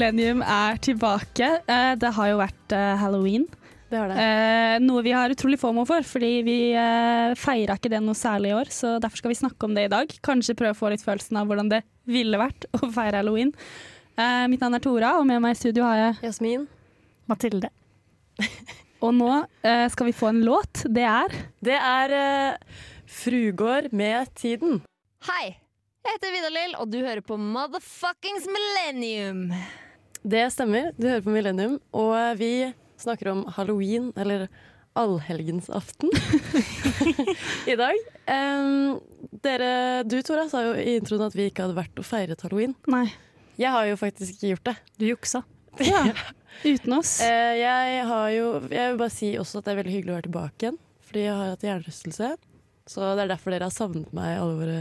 Millennium er tilbake. Eh, det har jo vært eh, halloween. Det har det. Eh, noe vi har utrolig fomo for, fordi vi feira ikke det noe særlig i år. Så derfor skal vi snakke om det i dag. Kanskje prøve å få litt følelsen av hvordan det ville vært å feire halloween. Eh, mitt navn er Tora, og med meg i studio har jeg Jasmin. Mathilde. Og nå skal vi få en låt. Det er Det er Frugård med Tiden. Hei, jeg heter Vidar-Lill, og du hører på Motherfuckings Millennium. Det stemmer. Du hører på Millennium, og vi snakker om halloween, eller allhelgensaften, i dag. Um, dere, du Tora sa jo i introen at vi ikke hadde vært og feiret halloween. Nei. Jeg har jo faktisk ikke gjort det. Du juksa. Ja. Uten oss. Uh, jeg har jo Jeg vil bare si også at det er veldig hyggelig å være tilbake igjen, fordi jeg har hatt hjernerystelse. Så det er derfor dere har savnet meg, alle våre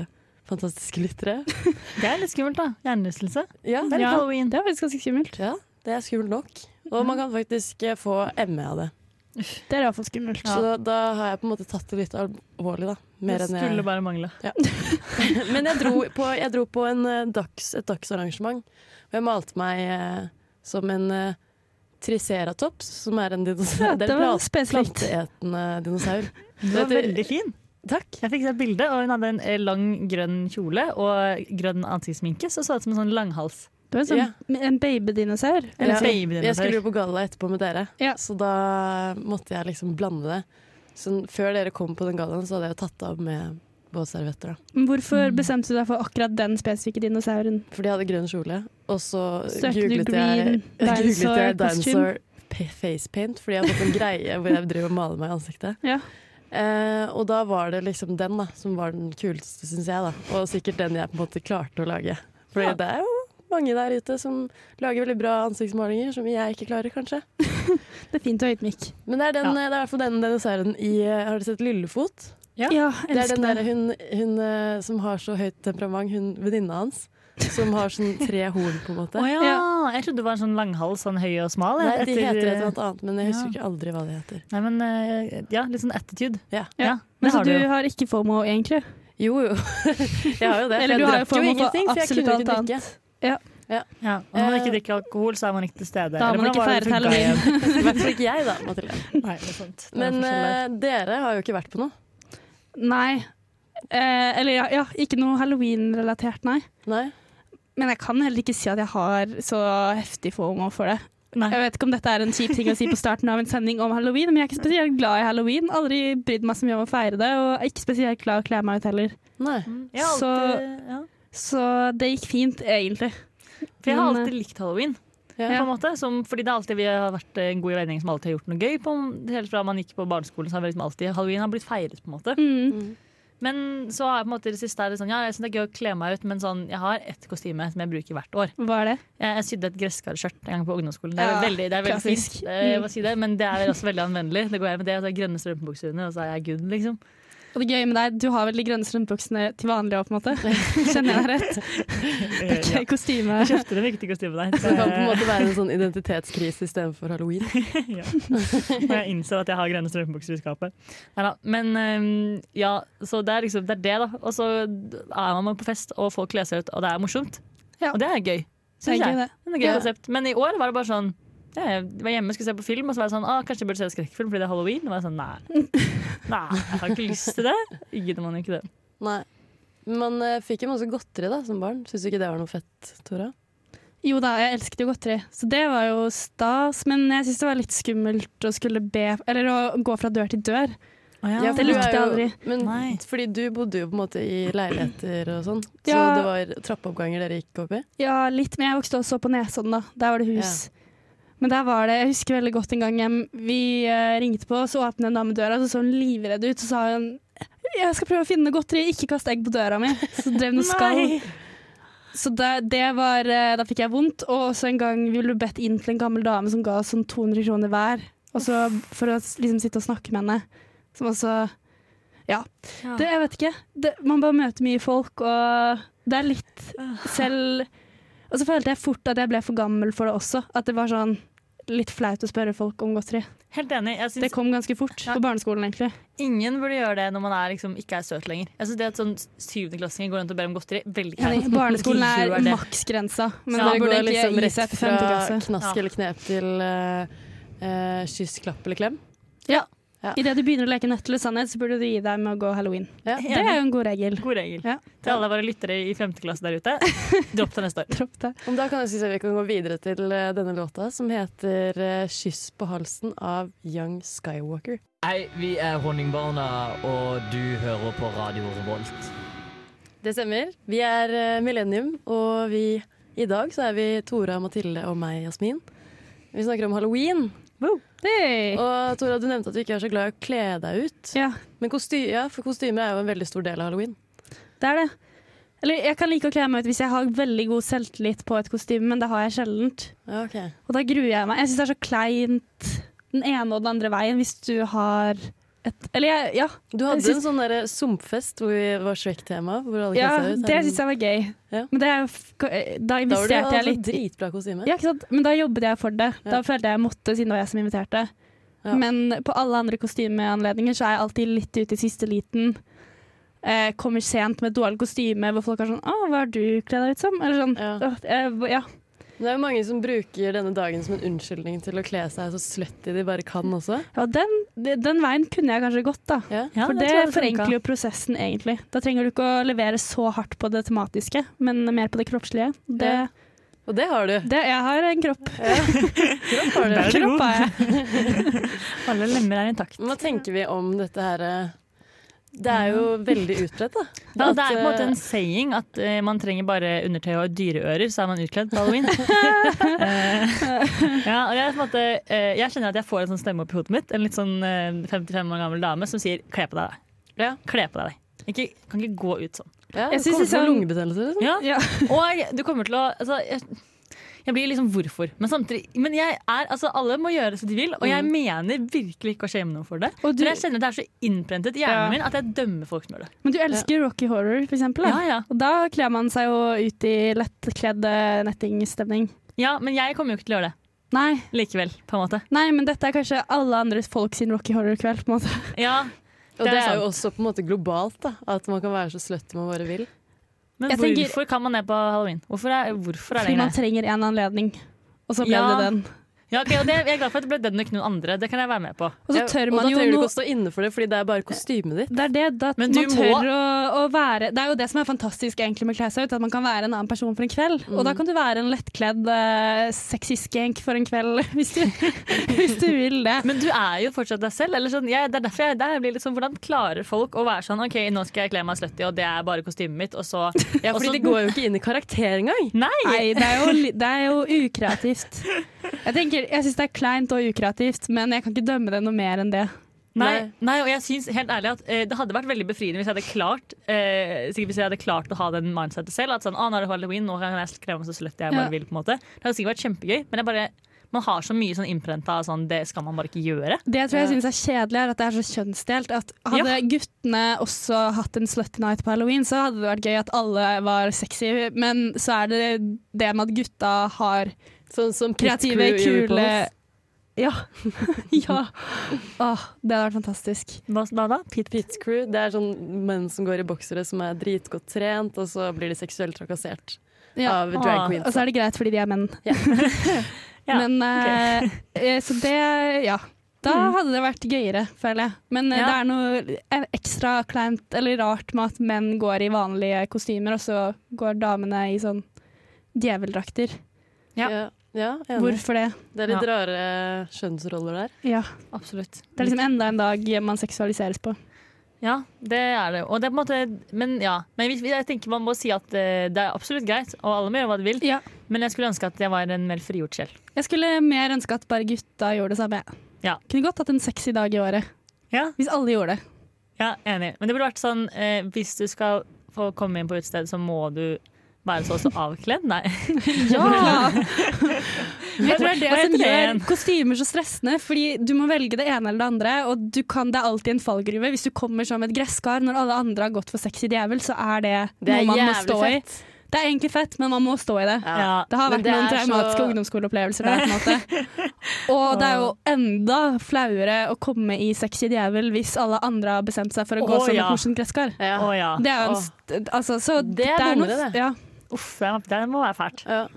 fantastiske lyttere. Det er litt skummelt, da. Hjernerystelse. Ja, Det er litt Ja. halloween. Det er faktisk ganske skummelt. ja, det er skummelt nok. Og man kan faktisk eh, få ME av det. Det er iallfall skummelt. Ja. Så da, da har jeg på en måte tatt det litt alvorlig, da. Mer det enn skulle jeg bare mangle. Men jeg dro på, jeg dro på en eh, dags, et dagsarrangement, og jeg malte meg eh, som en eh, triceratops, som er en dinosaur. Ja, det det er en var planteetende dinosaur. Du var veldig fin. Takk. Jeg fikk se et bilde, og hun hadde en eh, lang grønn kjole og grønn ansiktssminke, så så ut som en sånn langhals. Det var sånn, Ja. en babydinosaur. Eller Ja. Baby Jeg skulle jo på galla etterpå med dere, Ja. så da måtte jeg liksom blande det. Så før dere kom på den gallaen, så hadde jeg jo tatt av med båtservietter. Hvorfor bestemte du deg for akkurat den spesifikke dinosauren? Fordi jeg hadde grønn kjole. Og så Søkte du googlet green jeg, googlet jeg dinosaur face paint, fordi jeg har fått en greie hvor jeg driver og maler meg i ansiktet. Ja. Eh, og da var det liksom den da, som var den kuleste, syns jeg. da. Og sikkert den jeg på en måte klarte å lage. For Ja. det er jo mange der ute som lager veldig bra ansiktsmalinger, som jeg ikke klarer, kanskje. Det er fint å være ydmyk. Men det er, den, Ja. det er i hvert fall den desserten i eh, Har dere sett Lillefot? Ja. Ja, Det er den der hun, hun eh, som har så høyt temperament, hun venninna hans. Som har sånn tre horn, på en måte. Oh, ja. Ja. Jeg trodde det var en sånn langhals, sånn høy og smal. Nei, de etter- heter et eller annet men jeg husker Ja. ikke aldri hva de heter. Nei, men eh, ja, litt sånn attitude. Ja. Men så har du du har ikke FOMO, egentlig? Jo, jo. jeg har jo det. Eller du har jo FOMO for absolutt alt annet. Ja. Ja, ja. når man Eh, ikke drikker alkohol, så er man ikke til stede. Da har man ikke feiret halloween. I hvert fall ikke jeg, da, Mathilde. Nei, det er sant. Det er Men eh, dere har jo ikke vært på noe. Nei. Eh, eller ja, ja, ikke noe halloween-relatert, nei. Nei? Men jeg kan heller ikke si at jeg har så heftig FOMO for det. Nei. Jeg vet ikke om dette er en kjip ting å si på starten av en sending om halloween, men jeg er ikke spesielt glad i halloween. Aldri brydd meg så mye om å feire det, og er ikke spesielt glad i å kle meg ut heller. Nei. Så- alltid, ja. Så det gikk fint, egentlig. For jeg har alltid likt halloween. Ja. På en måte, som, fordi det er alltid vi har vært en god gjengjeng som alltid har gjort noe gøy. På, helt fra man gikk på barneskolen, så har vi liksom alltid halloween har blitt feiret. på en måte Mm. Men så har jeg på en måte det siste er det sånn, ja, jeg synes det er gøy å kle meg ut, men sånn, jeg har ett kostyme som jeg bruker hvert år. Hva er det? Jeg, jeg sydde et gresskarskjørt en gang på ungdomsskolen. Det er Ja, veldig, det er veldig klassisk. fint, eh, si det, men det er også veldig anvendelig. Det går jeg med det, og så er det grønne strømpebukser under, og så er jeg good, liksom. Og det gøye med deg, du har vel de grønne strømpebuksene til vanlig òg, på en måte? Kjenner jeg deg rett? Okay, er kostyme. Jeg kjøpte det viktige kostymet der. Så det kan på en måte være en sånn identitetskrise istedenfor halloween. ja. Og jeg innser at jeg har grønne strømpebukser i skapet. Neida. Men ja, så det er liksom det, er det da. Og så er man på fest, og folk kler seg ut, og det er morsomt. Ja. Og det er gøy. Gøy, jeg. det. Er gøy konsept. Men i år var det bare sånn Jeg var hjemme og skulle se på film, og så var jeg sånn ah, Kanskje jeg burde se skrekkfilm fordi det er halloween? Og jeg var sånn, nei. nei, jeg har ikke lyst til det. Gidder man ikke det. Nei. Man uh, fikk jo masse godteri da, som barn. Syns du ikke det var noe fett, Tora? Jo da, jeg elsket jo godteri, så det var jo stas. Men jeg syns det var litt skummelt å skulle be Eller å gå fra dør til dør. Ja, Det for likte jeg aldri. Men fordi du bodde jo på en måte i leiligheter og sånn, så det var trappeoppganger dere gikk opp i? Ja, litt, men jeg vokste også på Nesodden, da. Der var det hus. Men der var det, jeg husker veldig godt en gang vi eh, ringte på, så åpnet en dame døra, så så hun livredd ut, så sa hun jeg skal prøve å finne godteri, ikke kast egg på døra mi. Så drev hun og skall. Så det, det var, eh, da fikk jeg vondt. Og også en gang vi ble bedt inn til en gammel dame som ga oss sånn 200 kroner hver. Og så for å liksom sitte og snakke med henne. Som også Ja. Ja. Det, jeg vet ikke. Det, man bare møter mye folk, og det er litt selv Og så følte jeg fort at jeg ble for gammel for det også. At det var sånn litt flaut å spørre folk om godteri. Helt enig. Jeg Det kom ganske fort Ja. på barneskolen, egentlig. Ingen burde gjøre det når man er, liksom, ikke er søt lenger. Jeg synes det at sånn syvendeklassinger går rundt og ber om godteri, veldig greit. Barneskolen er maksgrensa, men ja, man det går ikke liksom rett fra klasse. knask eller knep til uh, uh, kyss, klapp eller klem. Idet du begynner å leke nødt eller sannhet, så burde du gi deg med å gå halloween. Ja. Det er jo en god regel. God regel. Ja. Til alle våre lyttere i femte klasse der ute, dropp til neste år. Dropp det. Om da kan jeg synes at vi kan gå videre til eh, denne låta, som heter eh, 'Kyss på halsen' av Young Skywalker. Hei, vi er Honningbarna, og du hører på Radio Revolt. Det stemmer. Vi er eh, Millennium, og vi, i dag så er vi Tora, Mathilde og meg, Jasmin. Vi snakker om halloween. Hey. Og Tora, du nevnte at du ikke er så glad i å kle deg ut. Ja, Men kosty ja, for kostymer er jo en veldig stor del av halloween. det er det. Eller jeg kan like å kle meg ut hvis jeg har veldig god selvtillit på et kostyme, men det har jeg sjeldent. Okay. ok. Og da gruer jeg meg. Jeg syns det er så kleint den ene og den andre veien hvis du har et Eller jeg, ja. Du hadde synes- en sånn der sumpfest hvor vi var Shrek-tema. Ja ut. det syns jeg var gøy. Ja. Men det er investerte f- Da Da var det jeg altså litt. dritbra kostyme. Ja, ikke sant? Men da jobbet jeg for det. Ja. Da følte jeg jeg måtte, siden det var jeg som inviterte. Ja. Men på alle andre kostymeanledninger så er jeg alltid litt ute i siste liten. Eh, kommer sent med dårlig kostyme hvor folk er sånn 'Å, hva har du kledd deg ut som?' Eller sånn. Ja. «Åh, eh, ja. Det er jo mange som bruker denne dagen som en unnskyldning til å kle seg så slutty de bare kan også. ja den, den veien kunne jeg kanskje gått, da. Ja. Ja, For det det, det forenkler jo prosessen, egentlig. Da trenger du ikke å levere så hardt på det tematiske, men mer på det kroppslige. Det, Ja. Og det har du. det, jeg har en kropp. Kropp har du Kropp har jeg. Alle lemmer er intakt. Hva tenker vi om dette her eh, Det er jo veldig utbredt, da. Da, det er på en måte eh, en saying at uh, man trenger bare undertøy og dyreører, så er man utkledd på halloween. uh, ja, og jeg, på en måte, uh, jeg kjenner at jeg får en sånn stemme opp i hodet mitt. En litt sånn eh, 55 år gammel dame som sier 'kle på deg'. Ja. Kle på deg. Ikke, kan ikke gå ut sånn. Ja, Jeg syns synes er lungebetennelse. Liksom. Ja. Ja. Og du kommer til å altså, jeg, jeg blir liksom hvorfor. Men samtidig Men jeg er, altså, alle må gjøre som de vil, og jeg mener virkelig ikke å shame noen for det. Og du, Men jeg kjenner det er så innprentet i hjernen Ja. min at jeg dømmer folk som gjør det. men du elsker Rocky Horror, for eksempel. Da. Ja, ja. Og da kler man seg jo ut i lettkledd eh, nettingstemning. ja, men jeg kommer jo ikke til å gjøre det Nei, likevel, på en måte. nei, men dette er kanskje alle andre folk sin Rocky Horror-kveld. på en måte. Ja, Og Det det er er jo også på en måte globalt, da. At man kan være så slutty man bare vil. Men Jeg tenker- hvorfor kan man det på halloween? Hvorfor er, hvorfor er det Fordi man trenger en anledning, og så ble Ja. det den. Ja, okay, og det, jeg er glad for at det ble den og ikke noen andre. Det kan jeg være med på. Og så Ja, tør og man da jo trenger du ikke å stå inne for det, fordi det er bare kostymet ditt. Det er det, da, man tør må- å, å være Det er jo det som er fantastisk egentlig med å kle seg ut, at man kan være en annen person for en kveld. Og Mm. da kan du være en lettkledd uh, sexy skank for en kveld, hvis du, hvis du vil det. Men du er jo fortsatt deg selv. Eller sånn, jeg, det er derfor jeg, der blir litt sånn, Hvordan klarer folk å være sånn OK, nå skal jeg kle meg slutty, og det er bare kostymet mitt, og så Ja, fordi så- de går jo ikke inn i karakter engang. Nei! Nei, det er jo, det er jo ukreativt. Jeg tenker, jeg syns det er kleint og ukreativt, men jeg kan ikke dømme det noe mer enn det. Nei, Nei. og jeg synes helt ærlig at eh, Det hadde vært veldig befriende hvis jeg hadde klart eh, sikkert hvis jeg hadde klart å ha den mindsetet selv. At sånn, ah, nå er det halloween, nå kan jeg kle meg så sløtt jeg bare Ja. vil. på en måte Det hadde sikkert vært kjempegøy, men jeg bare, man har så mye sånn innprenta sånn, det skal man bare ikke gjøre. Det jeg tror jeg Ja. synes er kjedelig, er at det er så kjønnsdelt. At hadde guttene også hatt en slutty night på halloween, så hadde det vært gøy at alle var sexy, men så er det det med at gutta har Sånn som kreative, kule Ja. ja. Åh, det hadde vært fantastisk. Hva, da? Pit, Pit Crew, det er sånn menn som går i boksere som er dritgodt trent, og så blir de seksuelt trakassert Ja. av Ah, queens. Og så er det greit fordi de er menn. Ja, Men eh, eh, Så det Ja. Da Mm. hadde det vært gøyere, føler jeg. Men eh, Ja. det er noe ekstra kleint eller rart med at menn går i vanlige kostymer, og så går damene i sånn djeveldrakter. Ja. Ja. Hvorfor det? Det er litt Ja. rare kjønnsroller der. Ja. absolutt. Det er liksom enda en dag man seksualiseres på. Ja, det er det. Og det er på en måte, men ja, men jeg tenker man må si at eh, det er absolutt greit, og alle må gjøre hva de vil. Ja. Men jeg skulle ønske at jeg var en mer frigjort sjel. Jeg skulle mer ønske at bare gutta gjorde det samme. Ja. Kunne godt hatt en sexy dag i året. Ja, Hvis alle gjorde det. ja enig. Men det burde vært sånn eh, hvis du skal få komme inn på utested, så må du være så også avkledd. Nei. Ja! Jeg tror det er det som gjør kostymer så stressende. Fordi du må velge det ene eller det andre, og du kan, det er alltid en fallgruve. Hvis du kommer som et gresskar når alle andre har gått for sexy djevel, så er det, Det er noe man må jævlig fett. i. Det er egentlig fett, men man må stå i det. Ja. Det har vært det noen er traumatiske så- ungdomsskoleopplevelser der. på en måte. Og det er jo enda flauere å komme i Sexy djevel hvis alle andre har bestemt seg for å gå som ja. et morsomt gresskar. Ja. Oh, ja. Det er jo en oh. altså, så Det er noe- det. Ja. Uff, det må være fælt. Ja.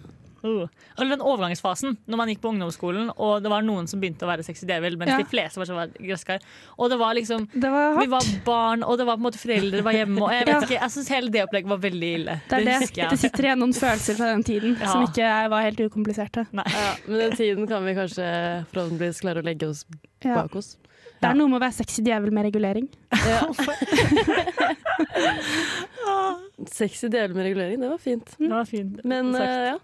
Uh. Eller den overgangsfasen, når man gikk på ungdomsskolen og det var noen som begynte å være sexy djevel, mens Ja. de fleste var, var gresskar. Og det var liksom Det var Vi var barn, og det var på en måte foreldre var hjemme. Og jeg vet Ja. ikke, jeg synes hele det opplegget var veldig ille. Det er det. Det sitter igjen noen følelser fra den tiden Ja. som ikke var helt ukompliserte. Ja, men den tiden kan vi kanskje forhåpentligvis klare å legge oss Ja. bak oss. Det er noe med å være sexy djevel med regulering. Ja. Sexy deler med regulering, det var fint. Det var fint. Men uh, ja,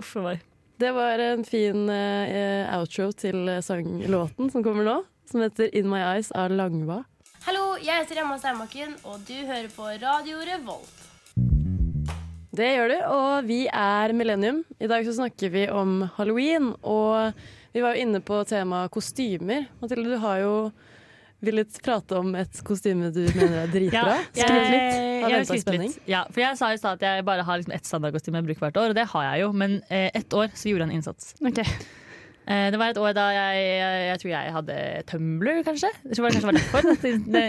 Uff a meg. det var en fin uh, outro til eh, sanglåten som kommer nå, som heter In My Eyes av Langva. Hallo, jeg heter Emma Steinbakken, og du hører på Radio Revolt. Det gjør du, og vi er Millennium. I dag så snakker vi om halloween, og vi var jo inne på temaet kostymer. Mathilde, du har jo villet prate om et kostyme du mener er dritbra. jeg, Skryt litt. jeg, Har jeg ventet skryter spenning. litt. Ja, for jeg sa i stad at jeg bare har liksom ett standardkostyme jeg bruker hvert år, og det har jeg jo. Men eh, ett år så gjorde jeg en innsats. Okay. Eh, det var et år da jeg, jeg, jeg tror jeg hadde Tumbler, kanskje. Jeg tror det kanskje var derfor at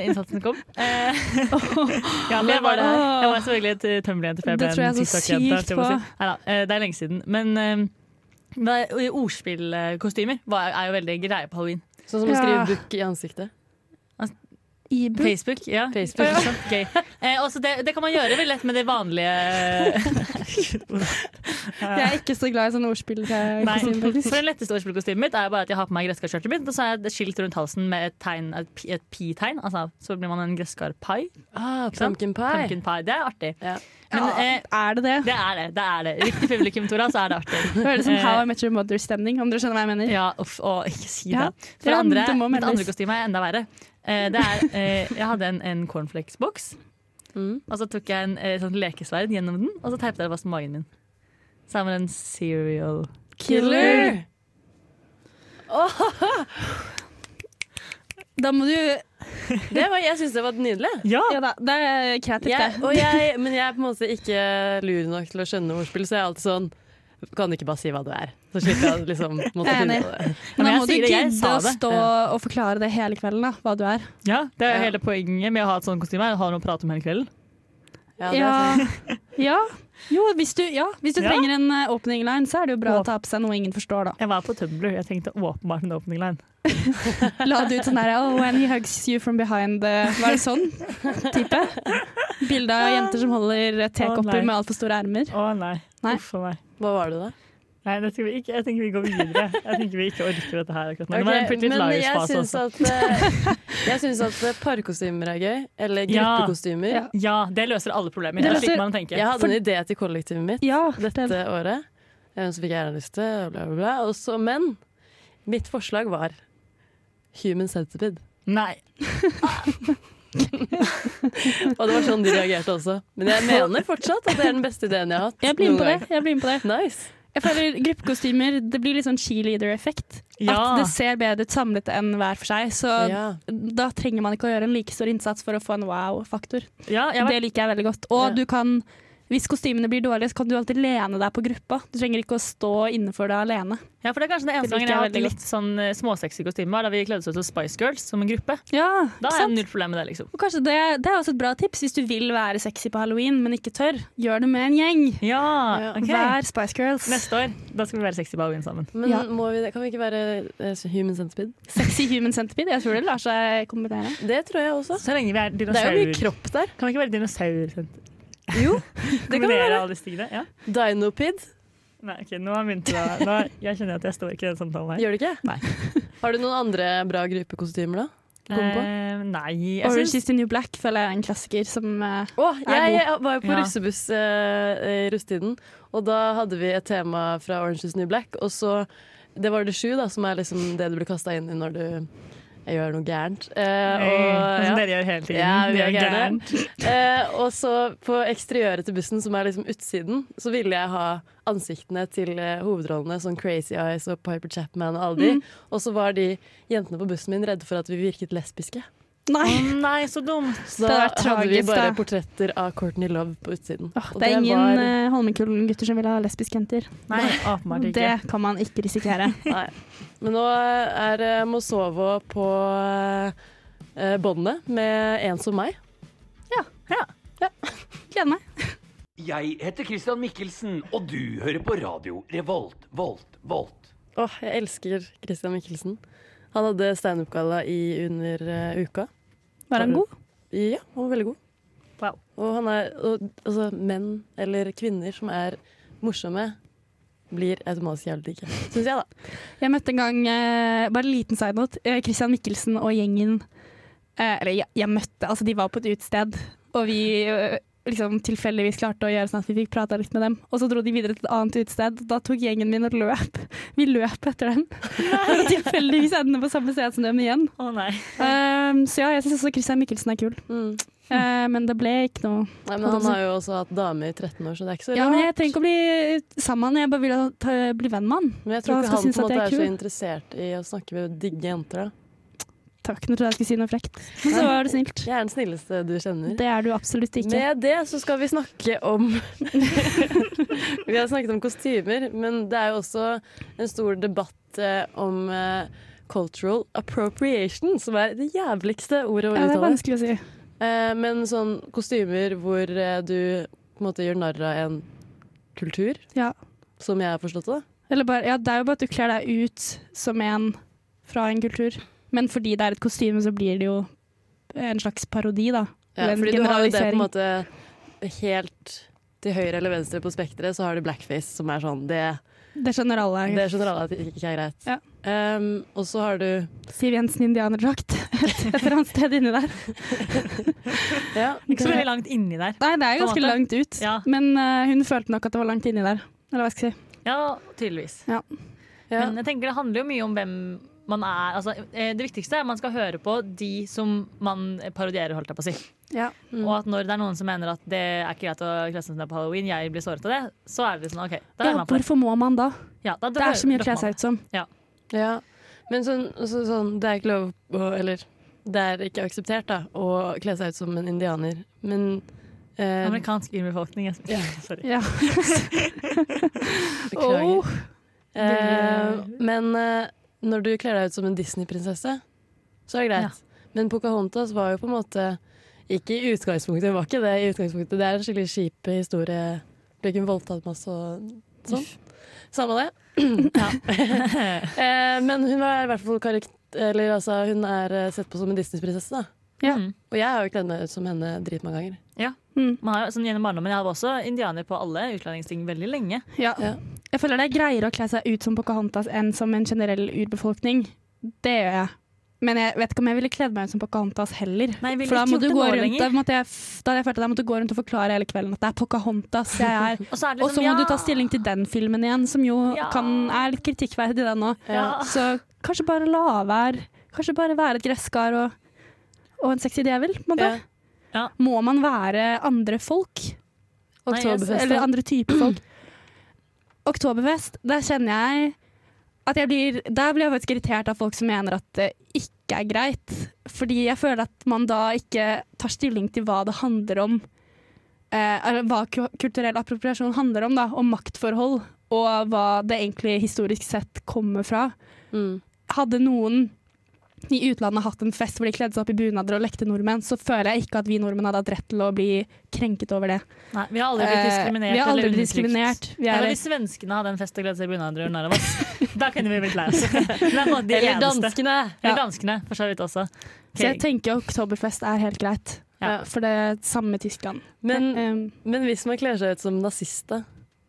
innsatsen kom. Eh, ja, men jeg, var, jeg var selvfølgelig et eh, Tumblr-jente før jeg Det ble en TikTok-jente. det er lenge siden. Men det ordspillkostymer er jo veldig greie på halloween. Sånn som å Ja. skrive book i ansiktet. I book. Facebook, ja. Facebook. ja. Gøy. Eh, også det, det kan man gjøre veldig lett med det vanlige Jeg er ikke så glad i sånne ordspill. Nei. For det letteste ordspillkostymet mitt er bare at jeg har på meg gresskarskjørtet mitt, og så har jeg et skilt rundt halsen med et, tegn, et, pi- et pi-tegn. Altså, så blir man en gresskarpai. Ah, pumpkin pie. Pumpkin pie. Det er artig. Ja. Men eh, Er det det? det er det. det er det. Riktig publikum, Tora, så er det artig. Det høres ut som Eh, How I Met Your Mother-stemning, om dere skjønner hva jeg mener. Ja, uff, å, ikke si Ja, det. For det andre, det mitt andre kostyme er enda verre. Eh, det er, eh, jeg hadde en, en cornflakes-boks, Mm. og så tok jeg en eh, sånn lekesverd gjennom den, og så teipet jeg det fast på magen min. Sammen med en serial Killer! Da må du Det var, jeg syns det var nydelig. Ja! Ja da, det er kreativt, Jeg, det. og jeg, men jeg er på en måte ikke lur nok til å skjønne ordspill, så jeg er alltid sånn Kan du ikke bare si hva det er? Så slipper jeg liksom måtte finne på det. Men da må du gidde å stå og forklare det hele kvelden, da, hva du er. Ja, det er Ja. hele poenget med å ha et sånt kostyme. er Å ha noe å prate om hele kvelden. Ja, det er Ja. ja. Jo, hvis du, ja, hvis du Ja. trenger en eh, opening line, så er det jo bra Åp- å ta på seg noe ingen forstår, da. Jeg var på Tumblr, jeg tenkte åpenbart en opening line. La det ut sånn der Oh, when he hugs you from behind the Var det sånn type? Bilde av jenter som holder tekopper oh, med altfor store ermer. Å nei. Nei. Uff a meg. Hva var det, da? Nei, det skal vi ikke. Jeg tenker vi går videre. Jeg tenker vi ikke orker dette her akkurat nå. det var en men jeg syns at, eh, jeg syns at eh, parkostymer er gøy. Eller gruppekostymer. Ja. Ja, det løser alle problemer. Det løser- man. Jeg hadde en idé til kollektivet mitt Ja, dette det, året. Så fikk jeg ærenliste, og bla, bla, bla. Også, men mitt forslag var Human Centipede. Nei. Og det var sånn de reagerte også. Men jeg mener fortsatt at det er den beste ideen jeg har hatt. jeg blir med på det. Jeg blir med på det. Nice. Jeg føler gruppekostymer Det blir litt sånn cheerleader-effekt. Ja. At det ser bedre ut samlet enn hver for seg. Så Ja. da trenger man ikke å gjøre en like stor innsats for å få en wow-faktor. Ja, Det liker jeg veldig godt. Og du kan hvis kostymene blir dårlige, så kan du alltid lene deg på gruppa. Du trenger ikke å stå innenfor deg alene. Ja, for det er kanskje det eneste Det gangen jeg har hatt litt sånn eh, småsexy kostymer, da vi kledde oss ut som Spice Girls som en gruppe. Ja, Da er har jeg null problem med det, liksom. Og kanskje det, det er også et bra tips hvis du vil være sexy på halloween, men ikke tør. Gjør det med en gjeng. Ja, ok. Vær Spice Girls. Neste år, da skal vi være sexy på halloween sammen. Men Ja. må vi, kan vi ikke være eh, Human Centipede? Sexy human centipede. Jeg tror det lar seg kombinere. Det tror jeg også. Så lenge vi er Det er jo mye kropp der. Kan vi ikke være dinosaur? Jo, det kan være. alle disse tingene? Ja. Dinopid. Nei, ok, nå har jeg begynt å nå, Jeg kjenner at jeg står ikke i den samtalen her. Gjør du ikke? Nei. Har du noen andre bra gruppekostymer, da? Eh, nei, jeg Orange synes... is the new black føler jeg er en klassiker som eh, Å, jeg, jeg var jo på Ja. russebuss uh, i russetiden, og da hadde vi et tema fra Orange is the New Black. Og så Det var det sju, da, som er liksom det du blir kasta inn i når du gjør noe gærent. Eh, og, Som ja. dere gjør hele tiden. Ja, vi gjør gærent. Eh, og så på eksteriøret til bussen, som er liksom utsiden, så ville jeg ha ansiktene til eh, hovedrollene, sånn Crazy Eyes og Piper Chapman og alle de. Og så var de jentene på bussen min redde for at vi virket lesbiske. Nei. Nei, så dumt. Så da hadde vi bare da. portretter av Courtney Love på utsiden. Åh, Og det er ingen var- uh, Holmenkollen-gutter som vil ha lesbiske jenter. Nei, åpenbart ikke. Det kan man ikke risikere. Nei. Men nå er eh, Mosovo på eh, båndet med en som meg. Ja, ja, Gleder meg. Jeg heter Christian Mikkelsen, og du hører på radio Revolt, Volt, Volt. Åh, jeg elsker Christian Mikkelsen. Han hadde standup-galla under uh, uka. Var han god? Ja, han var veldig god. Wow. Og han er og, altså, menn eller kvinner som er morsomme, blir automatisk jævlig digge. Syns jeg, da. Jeg møtte en gang, eh, bare en liten side note, eh, Christian Mikkelsen og gjengen eh, Eller jeg, jeg møtte, altså de var på et utested, og vi eh, liksom tilfeldigvis klarte å gjøre sånn at vi fikk prata litt med dem. Og så dro de videre til et annet utested. Da tok gjengen min og løp. Vi løp etter dem. For å tilfeldigvis ende på samme sted som dem igjen. Å nei. Um, så ja, jeg syns også Christian Mikkelsen er kul. Mm. Uh, men det ble ikke noe Nei, men han har jo også hatt dame i 13 år, så det er ikke så rart. Ja, men jeg trenger ikke å bli sammen med han, jeg bare vil ta, bli venn med han. Men jeg tror ikke han på en måte er er så interessert i å snakke med digge jenter. da. Takk, nå trodde jeg skulle si noe frekt. Men så var det snilt. Jeg er den snilleste du kjenner. Det er du absolutt ikke. Med det så skal vi snakke om Vi har snakket om kostymer, men det er jo også en stor debatt eh, om eh, cultural appropriation, som er det jævligste ordet å Ja, det er vanskelig å si. Eh, men sånn kostymer hvor du på en måte gjør narr av en kultur, Ja. som jeg har forstått det. Eller bare, ja, det er jo bare at du kler deg ut som en fra en kultur. Men fordi det er et kostyme, så blir det jo en slags parodi, da. Ja, en fordi du har jo det på en måte helt til høyre eller venstre på spekteret, så har du blackface, som er sånn Det, Det skjønner alle. det skjønner alle at det ikke er greit. Ja. Um, og så har du Siv Jensen indianerdrakt et eller annet sted inni der. Ja, Ikke så veldig langt inni der. Nei, det er ganske langt ut. Ja. Men uh, hun følte nok at det var langt inni der. Eller hva skal jeg si. Ja, tydeligvis. ja. Men jeg tenker det handler jo mye om hvem er. Altså, eh, det viktigste er at man skal høre på de som man parodierer, holdt jeg på å si. Mm. Og at når det er noen som mener at det er ikke greit å kle seg ut på halloween, jeg blir såret av det, så er det sånn OK, da Ja, man hvorfor må man da? Ja, da, Det er så mye å kle seg ut som. Ja, men sånn, så, sånn Det er ikke lov å Eller det er ikke akseptert da å kle seg ut som en indianer, men eh, Amerikansk urbefolkning. jeg- Ja. Sorry. Ja. Beklager. Oh. Eh, men eh, når du kler deg ut som en Disney-prinsesse, så er det greit. Men Pocahontas var jo på en måte ikke i utgangspunktet, det var ikke det i utgangspunktet. Det er en skikkelig kjip historie. Ble ikke voldtatt masse og sånn? Samme det. eh, men hun var i hvert fall karakter... eller, altså, hun er eh, sett på som en Disney-prinsesse. da. Ja. Og jeg har jo kledd meg ut som henne dritmange ganger. Mm. Man har jo, sånn gjennom barndommen, Jeg hadde også indianer på alle utlendingsting veldig lenge. Ja. Ja. Jeg føler det er greiere å kle seg ut som Pocahontas enn som en generell urbefolkning. Det gjør jeg. Men jeg vet ikke om jeg ville kledd meg ut som Pocahontas heller. Nei, For da må du gå rundt, da måtte jeg, da hadde jeg følt at jeg måtte gå rundt og forklare hele kvelden at det er Pocahontas jeg er. Og så er liksom, Og så må ja, du ta stilling til den filmen igjen, som jo Ja. kan, er litt kritikkverdig, den òg. Ja. Så kanskje bare la være. Kanskje bare være et gresskar og, og en sexy djevel. på en måte. Ja. Må man være andre folk? Oktoberfest. Eller andre typer folk. Oktoberfest, der kjenner jeg at jeg blir, der blir jeg faktisk irritert av folk som mener at det ikke er greit. Fordi jeg føler at man da ikke tar stilling til hva det handler om. Eh, hva kulturell appropriasjon handler om, da. Om maktforhold. Og hva det egentlig historisk sett kommer fra. Mm. Hadde noen i utlandet hatt en fest hvor de kledde seg opp i bunader og lekte nordmenn, så føler jeg ikke at vi nordmenn hadde hatt rett til å bli krenket over det. Nei, vi har aldri blitt Eh, diskriminert vi har aldri blitt diskriminert. Vi Ja, er, hvis svenskene hadde en fest og gledet seg i bunader og gjorde narr av oss, da kunne vi blitt lei oss. Er Eller danskene! Eller danskene, for så vidt også. så jeg tenker Oktoberfest er helt greit. Ja. For det er samme Tyskland. Men, Um, men hvis man kler seg ut som nazist, da?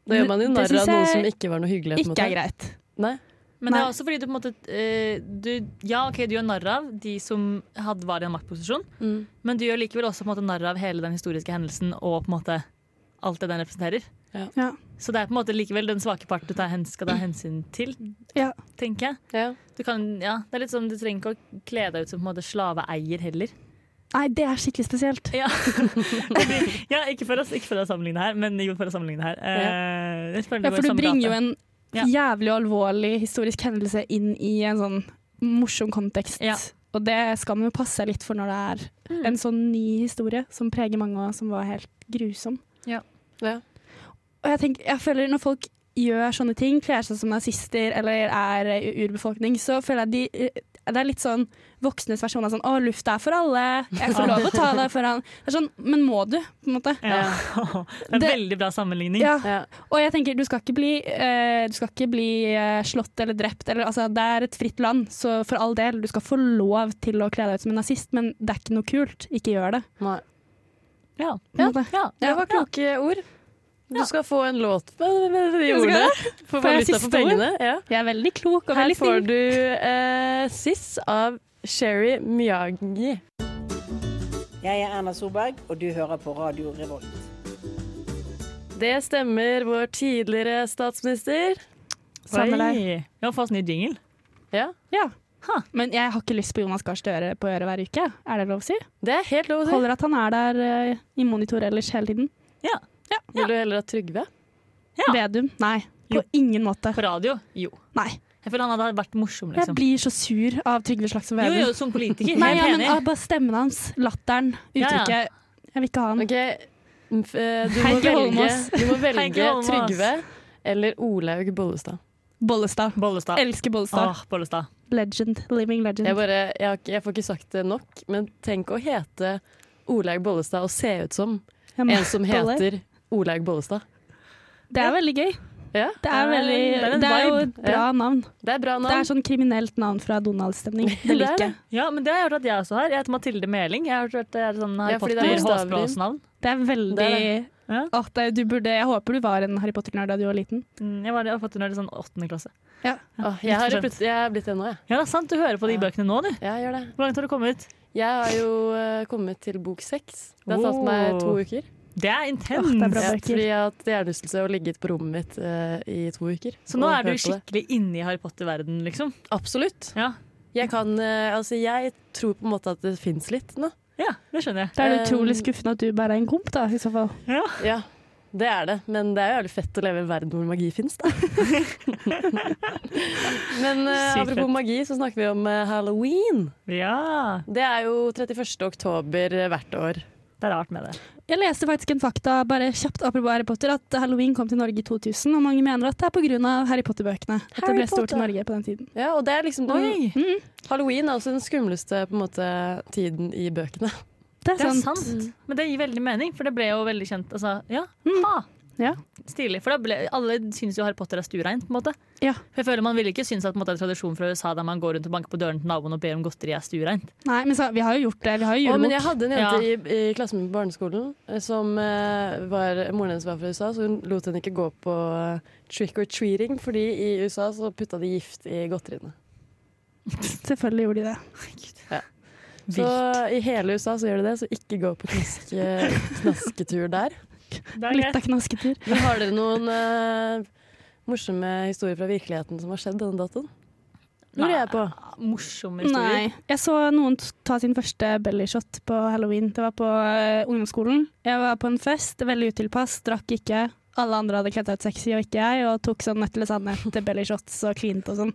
Da gjør man jo narr av noen som ikke var noe hyggelig. ikke er greit. Nei? Men det er også fordi du på en måte eh, du, Ja, ok, du gjør narr av de som hadde, var i en maktposisjon, Mm. men du gjør likevel også på en måte narr av hele den historiske hendelsen og på en måte alt det den representerer. Ja. Så det er på en måte likevel den svake part du tar hen, skal ta hensyn til, Ja. tenker jeg. Ja. Du, kan, ja, det er litt sånn, du trenger ikke å kle deg ut som på en måte slaveeier heller. Nei, det er skikkelig spesielt. Ja, ja ikke, for å, ikke for å sammenligne her, men jo for å sammenligne her. Eh, det Ja, for du bringer jo en Ja. jævlig alvorlig historisk hendelse inn i en sånn morsom kontekst. Ja. Og det skal man jo passe seg litt for når det er Mm. en sånn ny historie som preger mange, og som var helt grusom. Ja. Og jeg, tenker, jeg føler når folk gjør sånne ting, kler seg som nazister eller er eh, urbefolkning, så føler jeg de eh, det er litt sånn voksnes versjon av sånn 'Å, lufta er for alle. Jeg får lov å ta deg foran.' Det er sånn, men må du? på en måte. Ja. Det er en veldig bra sammenligning. Ja. Ja. Og jeg tenker, du skal ikke bli, uh, du skal ikke bli uh, slått eller drept. Eller, altså, det er et fritt land, så for all del, du skal få lov til å kle deg ut som en nazist, men det er ikke noe kult. Ikke gjør det. Nei. Ja. Ja. Det var kloke ord. Du skal få en låt med med de ordene. Få Får jeg siste pengene. Ja. Jeg er veldig klok og Her får du eh, Siss av Sherry Miyagi. Jeg er Erna Solberg, og du hører på Radio Revolt. Det stemmer, vår tidligere statsminister. Samme deg. Vi har fått ny jingle. Ja, Ja. Men jeg har ikke lyst på Jonas Gahr Støre på øret hver uke. Er det lov å si? det er helt lov å si. Holder at han er der uh, i monitor ellers hele tiden. Vil du heller ha Trygve? Ja. Vedum? Nei. På Jo. ingen måte. På radio? Jo. Nei. Jeg føler han hadde vært morsom, Jeg liksom. blir så sur av Trygve Slagsvold Vedum. jo, som politiker. Nei, ja, men ah, bare stemmen hans, latteren, Ja, ja. uttrykket. Jeg vil ikke ha han. Ok, mm, eh, du må velge, du må velge Trygve eller Olaug Bollestad. Bollestad. Bollestad. Elsker Bollestad. Åh, Bollestad. Legend. Living legend. Jeg, bare, jeg, har ikke- jeg får ikke sagt det nok, men tenk å hete Olaug Bollestad og se ut som Ja, en som Bolle. heter Olaug Bollestad. Det er veldig gøy. Ja, Det er, veldig, det er det er jo et bra navn. det er bra Det er navn. sånn kriminelt navn fra Donald-stemning. Det Det er liker jeg. Ja, men det har jeg hørt at jeg også har. Jeg heter Mathilde Meling. Jeg har hørt at det er sånn Harry Ja, fordi det er i. er veldig Ja. At du burde, Jeg håper du var en Harry Potter-nerd da du var liten. Mm, Jeg, var, jeg har fått det når er sånn åttende klasse. Åh, jeg, har, jeg er blitt det nå, jeg. Ja, det er sant. Du hører på de Ja. bøkene nå, du. Ja, jeg gjør det. Hvor langt har du kommet? Jeg har jo uh, kommet til bok seks. Det har tatt meg to uker. Det er intenst. Oh, det er bra Ja, fordi jeg har hatt hjernerystelse og ligget på rommet mitt eh, i to uker. Så nå er du skikkelig inne i Harry Potter-verden, liksom? Absolutt. Ja. Jeg kan eh, Altså, jeg tror på en måte at det fins litt nå. ja, det skjønner jeg. Det er utrolig skuffende at du bare er en komp, da, i så fall. Ja, det er det. Men det er jo jævlig fett å leve i en verden hvor magi fins, da. Men eh, apropos magi, så snakker vi om eh, halloween. Ja. Det er jo 31. oktober eh, hvert år. Det er rart med det. Jeg leste faktisk en fakta bare kjapt apropos Harry Potter, at halloween kom til Norge i 2000, og mange mener at det er pga. Harry Potter-bøkene. At det ble stort i Norge på den tiden. Ja, og det er liksom den, Mm, Halloween er også den skumleste på en måte, tiden i bøkene. det er Det er sant. sant. Men det gir veldig mening, for det ble jo veldig kjent. Altså, ja, Mm. ha. Ja. Stilig. For da ble, alle syns jo Harry Potter er stuereint. på en måte. Ja. For jeg føler Man ville ikke synes at måte, tradisjon fra USA der man går rundt og banker på døren til naboen og ber om godteri, er stuereint. Nei, men så, vi har jo gjort det. Vi har jo Å, men jeg hadde en jente Ja. i, i klassen min på barneskolen eh, som eh, var Moren hennes var fra USA, så hun lot henne ikke gå på uh, trick or treating, fordi i USA så putta de gift i godteriene. Selvfølgelig gjorde de det. Så i hele USA så gjør de det, så ikke gå på knaske, knasketur der. Er Litt av knasketur. Men har dere noen uh, morsomme historier fra virkeligheten som har skjedd denne datoen? Lurer jeg på. Morsomme historier. Nei. Jeg så noen ta sin første bellyshot på halloween. Det var på eh, ungdomsskolen. Jeg var på en fest, veldig utilpass, drakk ikke. Alle andre hadde kledd seg ut sexy, og ikke jeg, og tok sånn nødt eller sannhet bellyshots og klinte og sånn.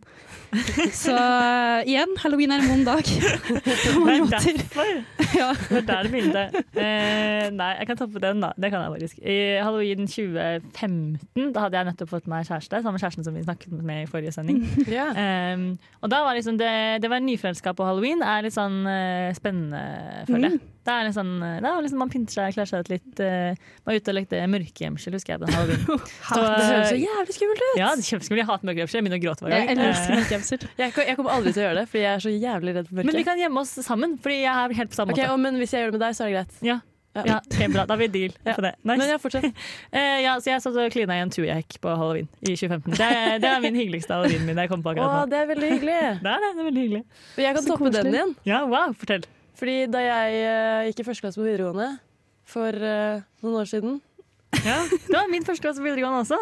Så uh, igjen, halloween er en vond dag. Det er derfor. Ja. Det er der det begynte. Eh, nei, jeg kan toppe den, da. Det kan jeg faktisk. I halloween 2015 da hadde jeg nettopp fått meg kjæreste, samme kjæresten som vi snakket med i forrige sending. Yeah. Um, og da var liksom det, det var nyforelska på halloween er litt sånn uh, spennende, føler jeg. Det er eh, det er liksom Man pynter seg, kler seg ut litt. Uh, var ute og lekte mørkegjemsel, husker jeg, den. Så, det høres så jævlig skummelt ut! ja, det er kjempeskummelt. Jeg hater mørkegjemsel. Jeg begynner å gråte hver gang. Jeg elsker mørkehjemsel. Jeg, jeg kommer aldri til å gjøre det, fordi jeg er så jævlig redd for men vi kan gjemme oss sammen, Fordi jeg er helt på samme okay, måte. og, Men hvis jeg gjør det med deg, så er det greit. Ja. Ja, ok, bra. Da har vi deal Ja. på det. Nice. Men ja, fortsett. uh, ja, så jeg satt og klina i en tujahekk på halloween i 2015. Det, er- det er min hyggeligste halloween min jeg kom på akkurat nå. det er veldig hyggelig. Det er det, det er veldig hyggelig. Og jeg kan Så toppe den igjen. Ja, wow, fortell. Fordi da jeg eh, gikk i første klasse på videregående for eh, noen år siden Ja, det var min første klasse på videregående også.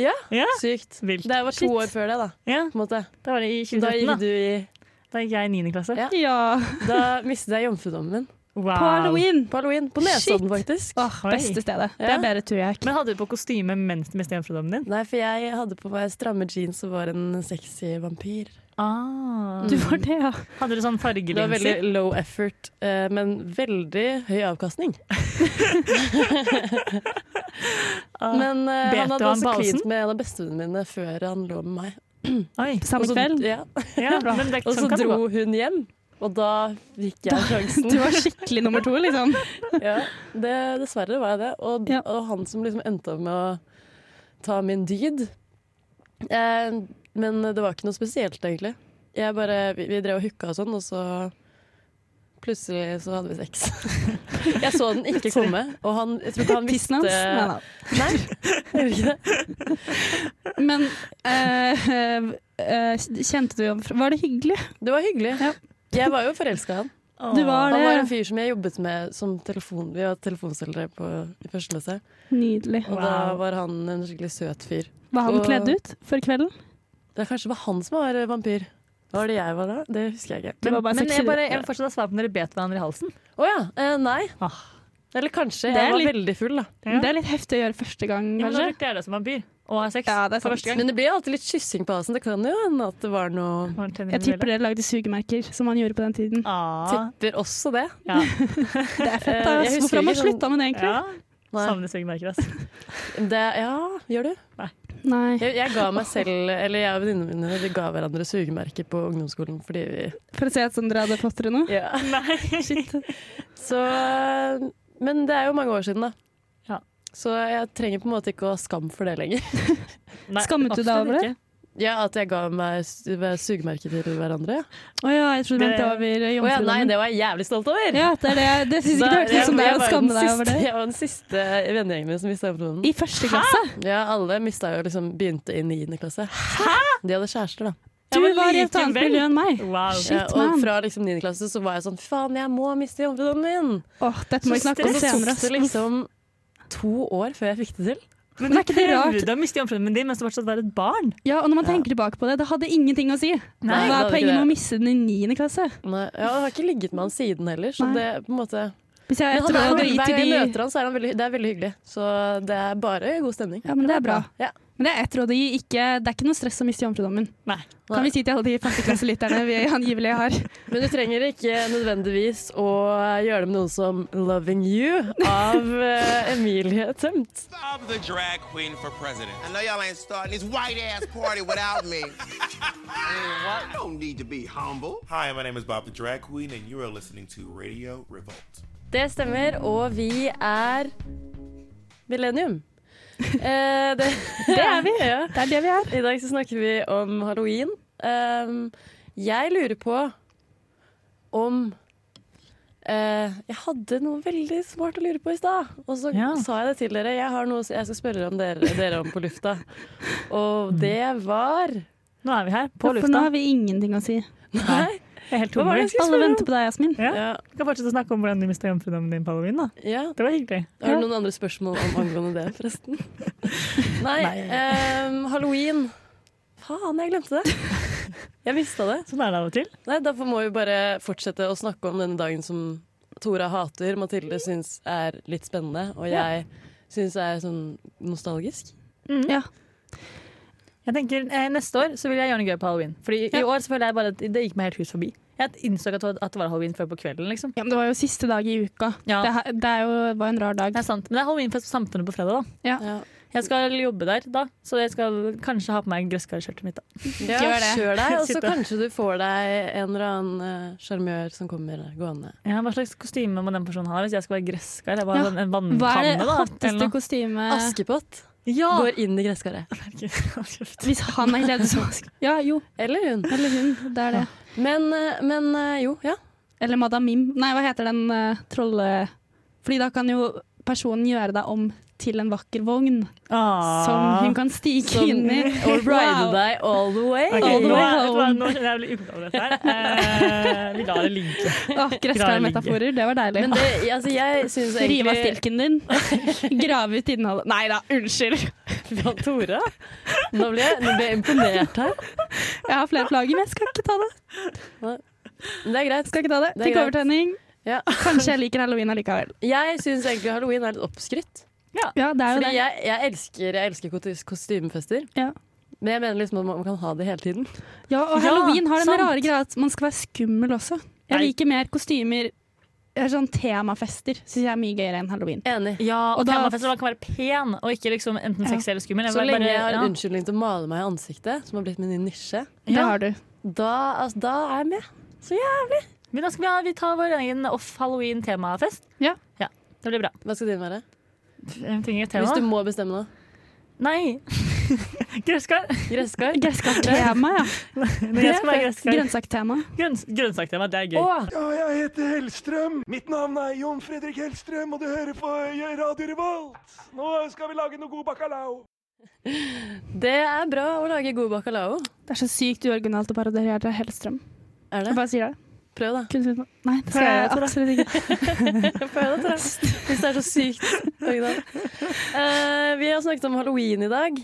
Ja, Ja, sykt. vilt. Det var to Shit. år før det, da. Ja, På en måte. da var det i 2017, da gikk du i Da gikk jeg i 9. klasse. Ja. Ja. Da mistet jeg jomfrudommen min. Wow. På halloween. På halloween. På Nesodden, faktisk. Oh, beste stedet. Det er bedre, tror jeg. Men hadde du på kostyme mens du mistet jomfrudommen din? Nei, for jeg hadde på meg stramme jeans og var en sexy vampyr. Ah. Du var det, ja. Hadde du sånn Det var veldig low effort, eh, men veldig høy avkastning. Ah. Men uh, han hadde også klint med en av bestevennene mine før han lå med meg. Oi. Samme kveld. Ja. Ja, Og så dro hun hjem, og da fikk jeg sjansen. Du var skikkelig nummer to, liksom. ja, det, dessverre var jeg det. Og, Ja. og han som liksom endte opp med å ta min dyd. Eh, men det var ikke noe spesielt, egentlig. Jeg bare, vi, vi drev og hooka og sånn, og så plutselig så hadde vi sex. jeg så den ikke komme, og han, jeg tror ikke han Tissen visste hans? Nei, jeg gjorde ikke det. Men eh, eh, kjente du Var det hyggelig? Det var hyggelig. Ja. Jeg var jo forelska i han. Du var Han var en fyr som jeg jobbet med som telefon... Vi var telefonselgere i første klasse. Nydelig. Og da var han en skikkelig søt fyr. Var han Og- kledd ut for kvelden? Det kanskje var han som var vampyr. Hva var det jeg var da? Det husker jeg ikke. Men, var Men jeg, bare, jeg vil fortsatt ha svar på om dere bet hverandre i halsen. Å ja. Eh, nei. Ah. Eller kanskje. Det er Jeg var litt- veldig full, da. Det er litt heftig å gjøre første gang, Ja, men da kanskje. det som vampyr. Og har sex Ja, det er for første gang. Men det blir alltid litt kyssing på halsen. Det kan jo hende at det var noe Jeg tipper dere lagde sugemerker, som man gjorde på den tiden. Ah, Tipper også det. ja. Det er fett, Eh, da. husker Hvorfor har man sånn- slutta med det, egentlig? ja. Savner sugemerker, altså. det. Ja, gjør du? Nei. Jeg, jeg ga meg selv, eller jeg og venninnene mine, vi ga hverandre sugemerker på ungdomsskolen fordi vi For å se ut som dere hadde fått dere noe? Ja. Nei. Shit. Så Men det er jo mange år siden, da. Ja. Så jeg trenger på en måte ikke å ha skam for det lenger. Nei, Skammet du deg over det? Eh, ikke. Ja, At jeg ga meg sugemerke sugemerker til hverandre. Å oh, ja, jeg trodde du Det- mente over oh, ja, nei, det var jeg jævlig stolt over! Ja, det er det. Det syns ikke det hørtes ut som deg å skamme deg over det. Jeg var den siste vennegjengen min som mista jomfrudommen. I første klasse? Ja, alle mista jo liksom begynte i niende klasse. Hæ?! De hadde kjærester, da. Du var i et annet miljø enn meg. Wow. Shit, Ja, og fra liksom niende klasse så var jeg sånn faen, jeg må miste jomfrudommen min! Åh, dette må vi snakke om om så tok det liksom to år før jeg fikk det til. Men Men du er ikke det rart? prøvde å miste jomfrudommen din mens du fortsatt var et barn. Ja, og når man tenker tilbake på det, det hadde ingenting å si. Nei, Hva er poenget med å miste den i niende klasse? Nei, ja, jeg har ikke ligget med han siden heller, så Nei. det på en måte Hvis jeg er Hver gang jeg møter han, så er han veldig, det er veldig hyggelig. Så det er bare god stemning. Ja, men det er bra. Ja. Men det er ett råd å gi. Ikke, det er ikke noe stress å miste jomfrudommen. Nei. Kan vi si til alle de femteklasselytterne vi angivelig har. Men du trenger ikke nødvendigvis å gjøre det med noe som 'Loving You' av eh, Emilie Tømt. Bob the drag queen for president. I know y'all ain't starting this white ass party without me. I don't need to be humble. Hi, my name is Bob the Drag Queen, and you are listening to Radio Revolt. Det stemmer, og vi er Millennium. Eh, det, Det er vi. Ja. Det er det vi er. I dag så snakker vi om halloween. Um, jeg lurer på om eh, Jeg hadde noe veldig smart å lure på i stad, og så Ja. sa jeg det til dere. Jeg har noe jeg skal spørre om dere, dere om på lufta. Og det var Nå er vi her, på For nå har vi ingenting å si. Nei. Jeg helt Hva var det tomme. jeg skulle Alle spørre om? venter på deg, Jasmin. Ja. Ja. Du kan fortsette å snakke om hvordan du mista jomfrudommen din på halloween. da. ja. Det var hyggelig. Har du noen andre spørsmål om angående det, forresten? Nei. Nei. Um, halloween Faen, jeg glemte det. Jeg mista det. Sånn er det av og til. Nei, Derfor må vi bare fortsette å snakke om denne dagen som Tora hater, Mathilde syns er litt spennende, og jeg syns er sånn nostalgisk. Ja. Jeg tenker eh, Neste år så vil jeg gjøre noe gøy på halloween. Fordi i år så føler jeg bare at det gikk meg helt hus forbi. Jeg innså at det at det var halloween før på kvelden. liksom. ja, men det var jo siste dag i uka. Ja. Det, her- det er jo, var en rar dag. Det er sant. Men det er halloweenfest på Samfunnet på fredag. da. Ja. Jeg skal jobbe der da, så jeg skal kanskje ha på meg gresskarskjørtet mitt. da. Ja, Gjør det. Kjør deg, og så Sitte. kanskje du får deg en eller annen eh, sjarmør som kommer gående. Ja, Hva slags kostyme må den personen ha hvis jeg skal være gresskar? Jeg Ja. en Hva er vannkanne, det da. eller hotteste noe. kostymet Askepott Ja! går inn i gresskaret. Hvis han er kledd så Ja, jo. Eller hun. Eller hun. Det er det. Men, eh, men eh, jo, ja. Eller Madam Mim. Nei, hva heter den uh, trolle... Fordi da kan jo personen gjøre deg om til en vakker vogn Ah. som hun kan stige Som, inn i. og ride deg all the way. Okay, All the nå, way home. nå kjenner jeg blir ukomfortabel dette her. Eh, vi lar det ligge. Åh, Gresskarmetaforer, det var deilig. Men det, altså, jeg egentlig... Rive av stilken din. Grave ut innholdet. Nei da, unnskyld. Ja, Tore, nå ble jeg, nå ble jeg imponert her. Jeg har flere plager, men jeg skal ikke ta det. Men det er greit. Skal ikke ta det. Det Fikk overtenning. Ja. Kanskje jeg liker halloween allikevel. Jeg syns egentlig halloween er litt oppskrytt. Ja, det er Fordi det. jeg, jeg elsker, jeg elsker kostymefester. Ja. Men jeg mener liksom at man kan ha det hele tiden. Ja, og Ja, halloween har den sant. rare greia at man skal være skummel også. Jeg Nei. liker mer kostymer eh, Sånn temafester syns jeg er mye gøyere enn halloween. Enig. Ja, og, Og da- temafester man kan være pen, og ikke liksom enten Ja. sexy eller skummel. Så lenge bare- jeg har ja. en unnskyldning til å male meg i ansiktet, som har blitt min nye nisje, Ja. da, altså, da er jeg med. Men da skal vi, ha, vi tar vår egen off halloween-temafest. Ja. Det blir bra. Hva skal din være? Jeg. Hvis du må bestemme noe. Nei. Gresskar. Gresskar? Gresskartema, ja. Jeg. Grønnsaktema. Grønnsaktema, det er gøy. Åh. Ja, jeg heter Hellstrøm. Mitt navn er Jon Fredrik Hellstrøm, og du hører på Radio Revolt. Nå skal vi lage noe god bacalao. det er bra å lage god bacalao. Det er så sykt uoriginalt å parodiere Hellstrøm. Er Jeg det? bare sier det. Prøv, da. Kunne du- Nei, det skal jeg absolutt ikke. Prøv det, Tore. Hvis det er så sykt originalt. Eh, vi har snakket om halloween i dag.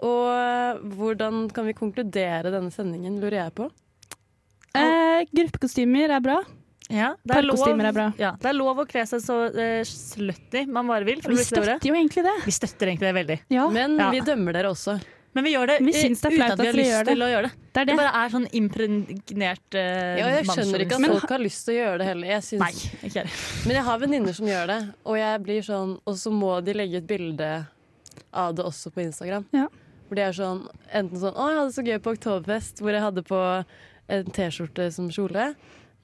Og hvordan kan vi konkludere denne sendingen, lurer jeg på. Eh, gruppekostymer er bra. Ja, det, er lov, er bra. ja, det er lov å kle seg så uh, slutty man bare vil. Vi støtter jo egentlig det. Vi støtter egentlig det veldig. Ja, Men vi dømmer dere også. Men vi gjør det Vi eh, syns det er uten flaut at vi har vi lyst til å gjøre det. det er Det det. bare er sånn impregnert uh, Ja, jeg skjønner ikke at Men- folk har lyst til å gjøre det heller. Jeg synes, Nei, ikke jeg. Men jeg har venninner som gjør det, og jeg blir sånn Og så må de legge ut bilde av det også på Instagram. Ja. Hvor de er sånn enten sånn Å, jeg hadde så gøy på Oktoberfest, hvor jeg hadde på en T-skjorte som kjole.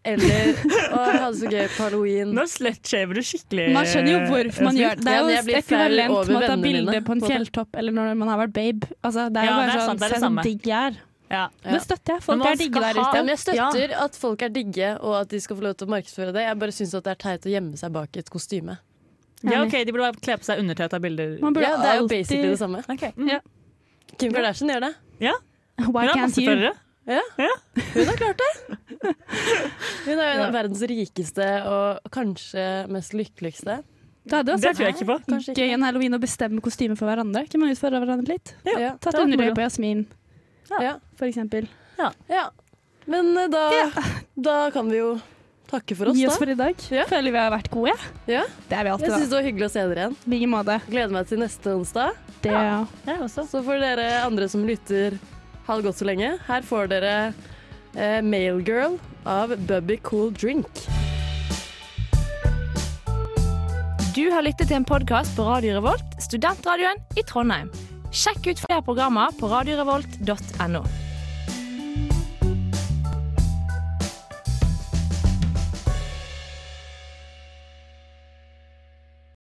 Eller Å, jeg hadde så gøy på halloween. Nå slutshaver du skikkelig. Man skjønner jo hvorfor man gjør det. Det er jo jeg ekvivalent med å ta bilde på en fjelltopp eller når man har vært babe. Altså, det er jo Ja, bare er sånn Se det digg jeg er. Ja. Det støtter jeg. Folk er digge der ute. Ja, jeg støtter at folk er digge, og at de skal få lov til å markedsføre det. Jeg bare syns det er teit å gjemme seg bak et kostyme. Ja, ok, De burde bare kle på seg undertøy og ta bilder. Man burde Ja, det er jo alltid- basically det samme. Okay. mm. Ja. Kim Kardashian gjør det. Why Hun har can't masse you? ja. Hun har klart det! Hun er en av verdens rikeste og kanskje mest lykkeligste. Det hadde Det tror jeg ikke på. Vært gøy en halloween å bestemme kostyme for hverandre. Kan man utfordre hverandre litt? Ja. Tatt det var undertøy moro. på Jasmin, Ja. for eksempel. ja. Men eh, da, da kan vi jo takke for oss, Gi oss for i dag. Ja. Føler vi har vært gode. Ja. Det er vi Jeg alltid, syns det var hyggelig å se dere igjen. Like måte. Gleder meg til neste onsdag. Det, ja. Jeg også. Så for dere andre som lytter, ha det godt så lenge. Her får dere eh, Male Girl av Bubby Cool Drink. Du har lyttet til en podkast på Radio Revolt, studentradioen i Trondheim. Sjekk ut flere programmer på radiorevolt.no.